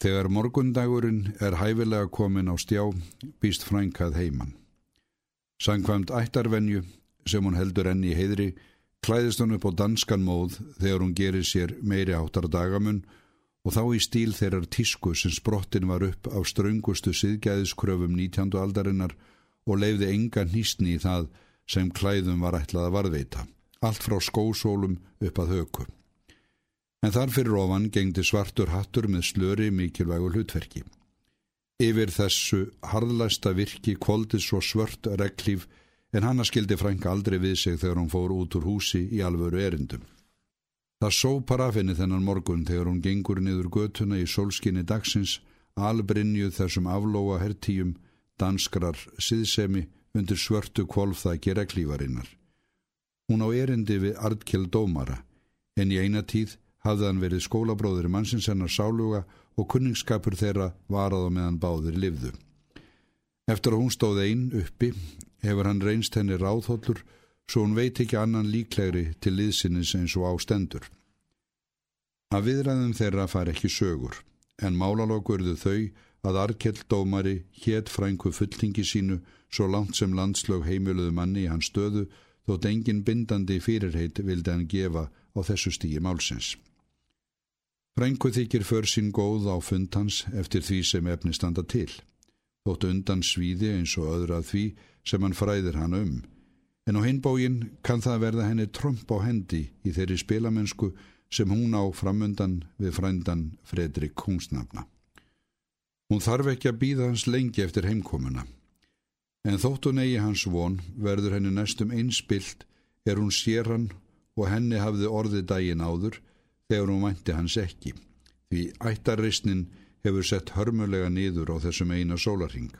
Þegar morgundagurinn er hæfilega komin á stjá, býst frænkað heiman. Sankvæmt ættarvenju, sem hún heldur enni í heiðri, klæðist hún upp á danskan móð þegar hún gerir sér meiri áttar dagamun og þá í stíl þeirrar tísku sem sprottin var upp á ströngustu siðgæðiskröfum 19. aldarinnar og leiði enga nýstni í það sem klæðum var ætlað að varðveita, allt frá skósólum upp að höku en þar fyrir ofan gengdi svartur hattur með slöri mikilvægu hlutverki. Yfir þessu harðlæsta virki kvóldi svo svört reglíf en hanna skildi frænka aldrei við sig þegar hún fór út úr húsi í alvöru erindum. Það sópar af henni þennan morgun þegar hún gengur niður götuna í solskinni dagsins, albrinjuð þessum aflóa hertíum, danskrar siðsemi undir svörtu kvolfþæki reglífarinnar. Hún á erindi við Ardkjell Dómara, en í eina tíð hafði hann verið skólabróður í mannsins hennar sáluga og kunningsskapur þeirra varað á meðan báðir livðu. Eftir að hún stóð einn uppi hefur hann reynst henni ráðhóllur svo hún veit ekki annan líklegri til liðsinnis eins og ástendur. Að viðræðum þeirra far ekki sögur, en málalókurðu þau að Arkell dómari hétt frængu fulltingi sínu svo langt sem landslög heimiluðu manni í hans stöðu þótt engin bindandi fyrirheit vildi hann gefa á þessu stíi málsins. Frængu þykir för sín góð á fundhans eftir því sem efni standa til. Þótt undan svíði eins og öðra því sem hann fræðir hann um. En á hinbógin kann það verða henni tromp á hendi í þeirri spilamennsku sem hún á framundan við frændan Fredrik Húsnafna. Hún þarf ekki að býða hans lengi eftir heimkomuna. En þótt hún eigi hans von verður henni næstum einspilt er hún sér hann og henni hafði orði daginn áður þegar hún vænti hans ekki, því ættarreysnin hefur sett hörmulega niður á þessum eina sólarhing.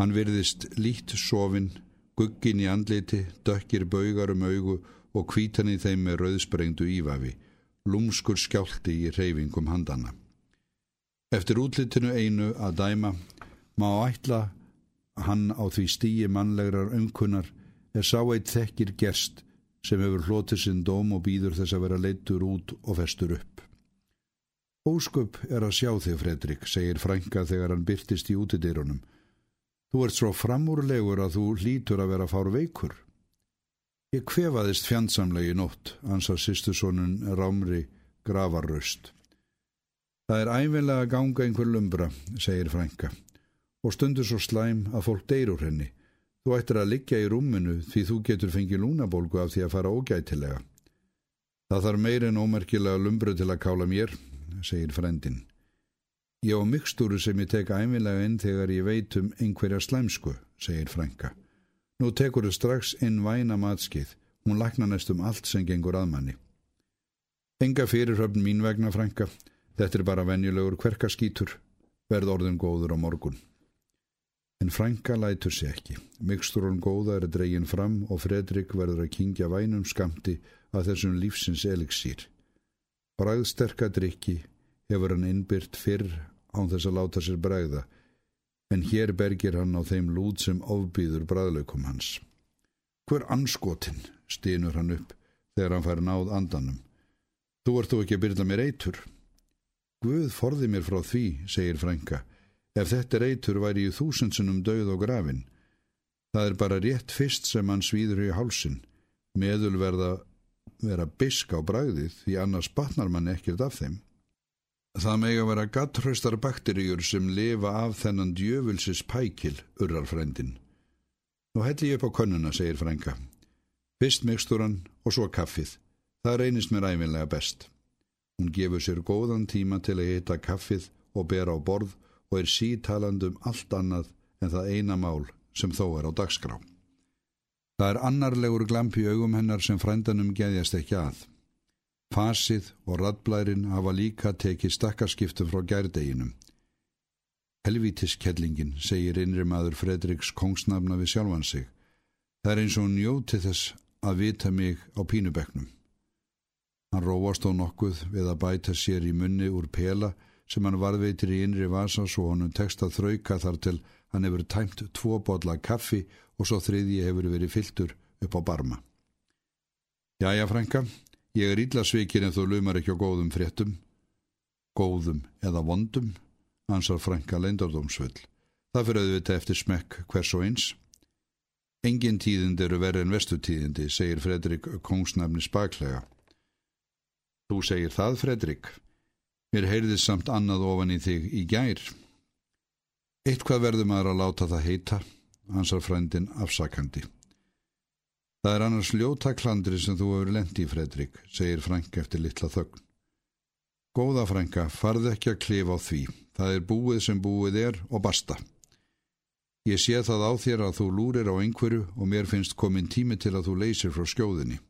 Hann virðist lít sofin, guggin í andliti, dökkir baugar um augu og kvítan í þeim með rauðsprengdu ívafi, lúmskur skjálti í reyfingum handana. Eftir útlitinu einu að dæma má ætla hann á því stíi mannlegrar umkunnar er sá eitt þekkir gerst sem hefur hlotið sinn dóm og býður þess að vera leittur út og festur upp. Ósköp er að sjá þig, Fredrik, segir Franka þegar hann byrtist í útidýrunum. Þú ert svo framúrlegur að þú lítur að vera fár veikur. Ég kvefaðist fjandsamlegi nótt, ansar sýstusónun Rámri gravarröst. Það er æfinlega að ganga einhver lumbra, segir Franka, og stundur svo slæm að fólk deyrur henni. Þú ættir að liggja í rúminu því þú getur fengið lúnabólgu af því að fara ógætilega. Það þarf meirinn ómerkilega lumbru til að kála mér, segir frendin. Ég á mikstúru sem ég tek æmilega inn þegar ég veit um einhverja slæmsku, segir Franka. Nú tekur þau strax inn væna matskið. Hún lakna næstum allt sem gengur aðmanni. Enga fyrirhöfn mín vegna, Franka. Þetta er bara venjulegur hverkaskítur. Verð orðin góður á morgun. En frænka lætur sér ekki. Mikstúrun góða er dregin fram og Fredrik verður að kingja vænum skamti að þessum lífsins eliksýr. Bræðsterka drikki hefur hann innbyrt fyrr án þess að láta sér bræða, en hér bergir hann á þeim lút sem ofbýður bræðlaukum hans. Hver anskotin, stínur hann upp þegar hann fær náð andanum. Þú ert þú ekki að byrja mér eitur? Guð forði mér frá því, segir frænka, Ef þetta reytur væri í þúsundsunum döð og grafin. Það er bara rétt fyrst sem hann svíður í hálsin. Meðul verða vera bisk á bræðið því annars batnar mann ekkert af þeim. Það megi að vera gattraustar bakteríur sem lifa af þennan djöfulsis pækil, urrar frendin. Nú helli ég upp á könnuna, segir frænka. Fyrst mikstúran og svo kaffið. Það reynist mér æfinlega best. Hún gefur sér góðan tíma til að hita kaffið og bera á borð og er sítalandum allt annað en það eina mál sem þó er á dagskrá. Það er annarlegur glamp í augum hennar sem frændanum geðjast ekki að. Fasið og radblærin hafa líka tekið stakkarskiptum frá gærdeginum. Helvítiskellingin, segir innri maður Fredriks kongsnafna við sjálfan sig. Það er eins og njóti þess að vita mig á pínubeknum. Hann róast á nokkuð við að bæta sér í munni úr pela sem hann varðveitir í innri vasa svo honum tekst að þrauka þar til hann hefur tæmt tvo bodla kaffi og svo þriðji hefur verið fylltur upp á barma. Jæja, Franka, ég er illa svikir en þú lumar ekki á góðum fréttum. góðum eða vondum, ansar frænka leindardómsvöld. Það fyrir auðvitað eftir smekk hvers og eins. Engin tíðindi eru verið en vestutíðindi, segir Fredrik Kongsnafni spaklega. Þú segir það, Fredrik. Mér heyrðist samt annað ofan í þig í gær. Eitthvað verður maður að láta það heita, ansar frændin afsakandi. Það er annars ljótaklandri sem þú hefur lendi, Fredrik, segir Frank eftir litla þögn. Góða Franka, farð ekki að klifa á því. Það er búið sem búið er og basta. Ég sé það á þér að þú lúrir á einhverju og mér finnst komin tími til að þú leysir frá skjóðinni.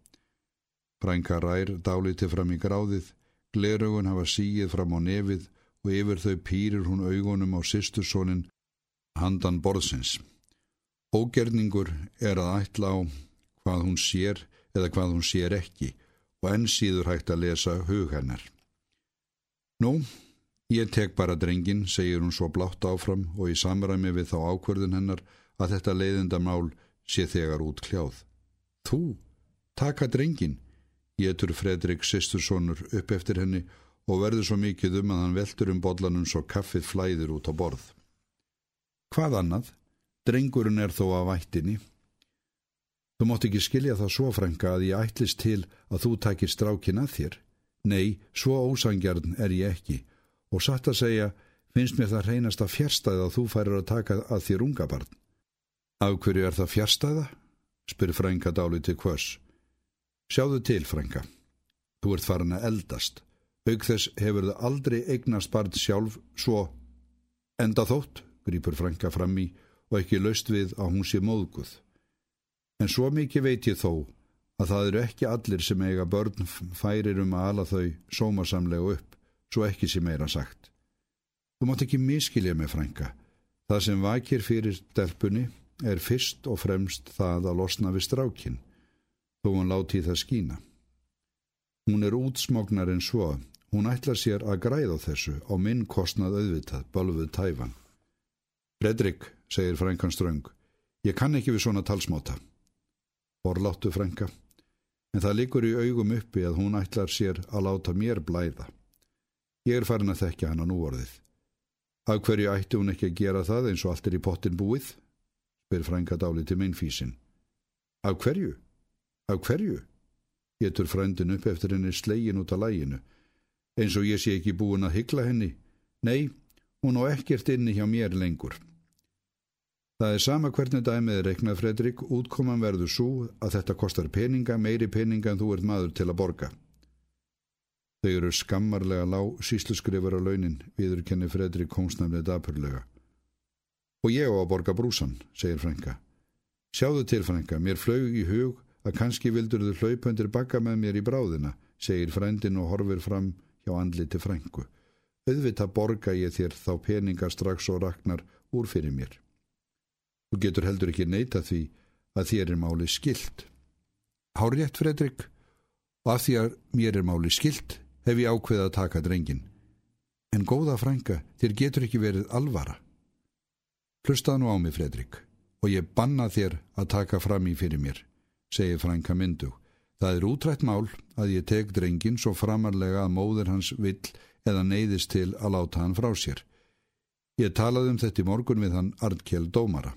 Frænka rær dáliti fram í gráðið, glerugun hafa síið fram á nefið og yfir þau pýrir hún augunum á sýstursónin handan borðsins. Ógerningur er að ætla á hvað hún sér eða hvað hún sér ekki og enn síður hægt að lesa hug hennar. Nú, ég tek bara drengin, segir hún svo blátt áfram og í samræmi við þá ákverðin hennar að þetta leiðindamál sé þegar út kljáð. Þú, taka drengin, Getur Fredrik sýstursonur upp eftir henni og verður svo mikið um að hann veltur um bollanum svo kaffið flæðir út á borð. Hvað annað? Drengurinn er þó að vættinni. Þú mótt ekki skilja það svo frænga að ég ætlist til að þú takir strákin að þér. Nei, svo ósangjarn er ég ekki. Og satt að segja, finnst mér það reynast að fjärstæða að þú færir að taka að þér unga barn. Af hverju er það fjärstæða? spyr frænga dáli til hvers. Sjáðu til, frænka. Þú ert farin að eldast. Aug þess hefur þau aldrei eignast barn sjálf svo enda þótt, grýpur frænka fram í og ekki laust við að hún sé móðguð. En svo mikið veit ég þó að það eru ekki allir sem eiga börn færir um að ala þau sómasamlega upp, svo ekki sem meira sagt. Þú mátt ekki miskilja með frænka. Það sem vakir fyrir stelpunni er fyrst og fremst það að losna við strákinn þó hann láti það skína. Hún er útsmognar en svo, hún ætlar sér að græða þessu á minn kostnað auðvitað, balfuð tæfan. Fredrik, segir frænkan ströng, ég kann ekki við svona talsmáta. Forláttu frænka, en það likur í augum uppi að hún ætlar sér að láta mér blæða. Ég er farin að þekka hann á núorðið. Af hverju ætti hún ekki að gera það eins og allt er í pottin búið? spyr frænka dáli til minnfísin. Af hverju? Af hverju? Getur frændin upp eftir henni slegin út af læginu. Eins og ég sé ekki búin að hyggla henni. Nei, hún á ekkert inni hjá mér lengur. Það er sama hvernig dæmið er reiknað, Fredrik. Útkoman verður svo að þetta kostar peninga, meiri peninga en þú ert maður til að borga. Þau eru skammarlega lág sísluskrifur á launin, viður kenni Fredrik hómsnafnið dapurlega. Og ég á að borga brúsan, segir Franka. Sjáðu til, Franka, mér flög í hug að kannski vildur þau hlaupundir bakka með mér í bráðina, segir frændin og horfir fram hjá andli til frængu. Öðvita borga ég þér þá peningar strax og raknar úr fyrir mér. Þú getur heldur ekki neyta því að þér er máli skilt. Hárétt, Fredrik, og af því að mér er máli skilt hef ég ákveðið að taka drengin. En góða frænga, þér getur ekki verið alvara. Hlustaðu nú á mig, Fredrik, og ég banna þér að taka fram í fyrir mér segir frænka myndu. Það er útrætt mál að ég tek drengin svo framarlega að móður hans vill eða neyðist til að láta hann frá sér. Ég talaði um þetta í morgun við hann Artkjell Dómara.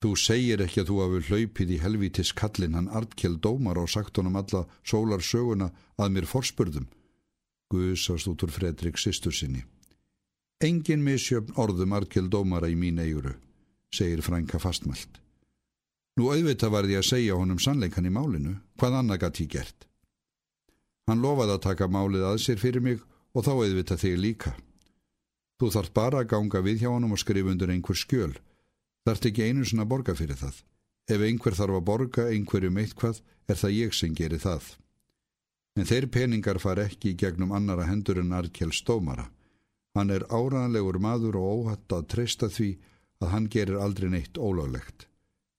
Þú segir ekki að þú hafi hlaupið í helvítis kallin hann Artkjell Dómara og sagt honum alla sólar söguna að mér forspurðum. Guðsast út úr Fredrik sýstur sinni. Engin misjöfn orðum Artkjell Dómara í mín eiguru, segir frænka fastmælt. Nú auðvitað varði að segja honum sannleikan í málinu, hvað annað gæti ég gert. Hann lofaði að taka málið að sér fyrir mig og þá auðvitað þig líka. Þú þarf bara að ganga við hjá honum og skrifa undir einhver skjöl. Þarf ekki einu svona borga fyrir það. Ef einhver þarf að borga einhverjum eitthvað, er það ég sem gerir það. En þeir peningar far ekki gegnum annara hendur en Arkell Stómara. Hann er áraðanlegur maður og óhatt að treysta því að hann gerir aldrei neitt ólöglegt.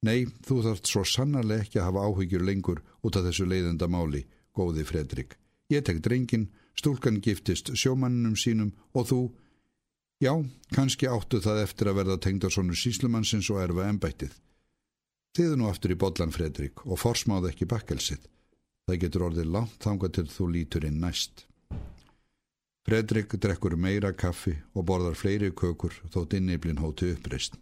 Nei, þú þarft svo sannarlega ekki að hafa áhyggjur lengur út af þessu leiðenda máli, góði Fredrik. Ég tek drengin, stúlkan giftist sjómannunum sínum og þú, já, kannski áttu það eftir að verða tengda svonu síslumannsins og erfa ennbættið. Þiðu nú aftur í bollan, Fredrik, og forsmáðu ekki bakkelsið. Það getur orðið langt þanga til þú lítur inn næst. Fredrik drekkur meira kaffi og borðar fleiri kökur þótt inniblin hóti uppreist.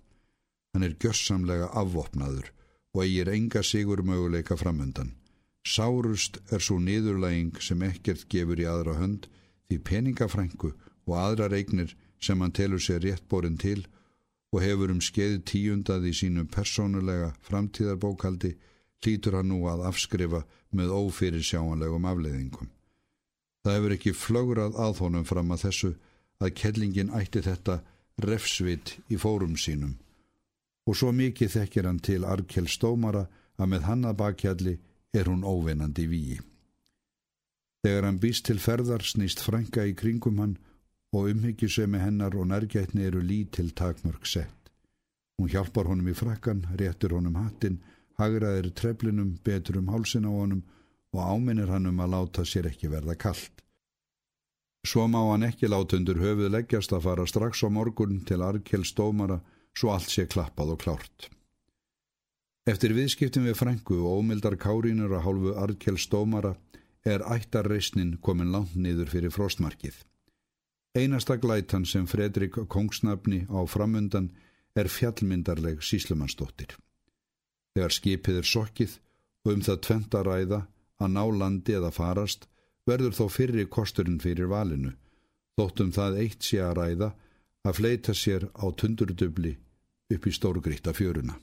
Hann er gjörsamlega afvopnaður og eigir enga sigur möguleika framöndan. Sárust er svo niðurlæging sem ekkert gefur í aðra hönd því peningafrængu og aðra regnir sem hann telur sér réttborinn til og hefur um skeið tíundað í sínum persónulega framtíðarbókaldi hlýtur hann nú að afskrifa með ófyrir sjáanlegum afleiðingum. Það hefur ekki flögrað aðhónum fram að þessu að kellingin ætti þetta refsvit í fórum sínum og svo mikið þekkir hann til Arkell Stómara að með hann að bakkjalli er hún óvinnandi víi. Þegar hann býst til ferðar snýst frænka í kringum hann og umhyggjusemi hennar og nærgætni eru lítil takmörg sett. Hún hjálpar honum í frakkan, réttur honum hattin, hagraðir treflinum, betur um hálsin á honum og áminnir hann um að láta sér ekki verða kallt. Svo má hann ekki láta undir höfuð leggjast að fara strax á morgun til Arkell Stómara svo allt sé klappað og klárt. Eftir viðskiptum við frængu og ómildar kárínur að hálfu Arkell Stómara er ættarreysnin komin langt niður fyrir frostmarkið. Einasta glætan sem Fredrik Kongsnafni á framundan er fjallmyndarleg síslumannsdóttir. Þegar skipið er sokkið og um það tventa ræða að ná landi eða farast verður þó fyrri kosturinn fyrir valinu, þóttum það eitt sé að ræða að fleita sér á tundurdubli upp í stórgritta fjöruna.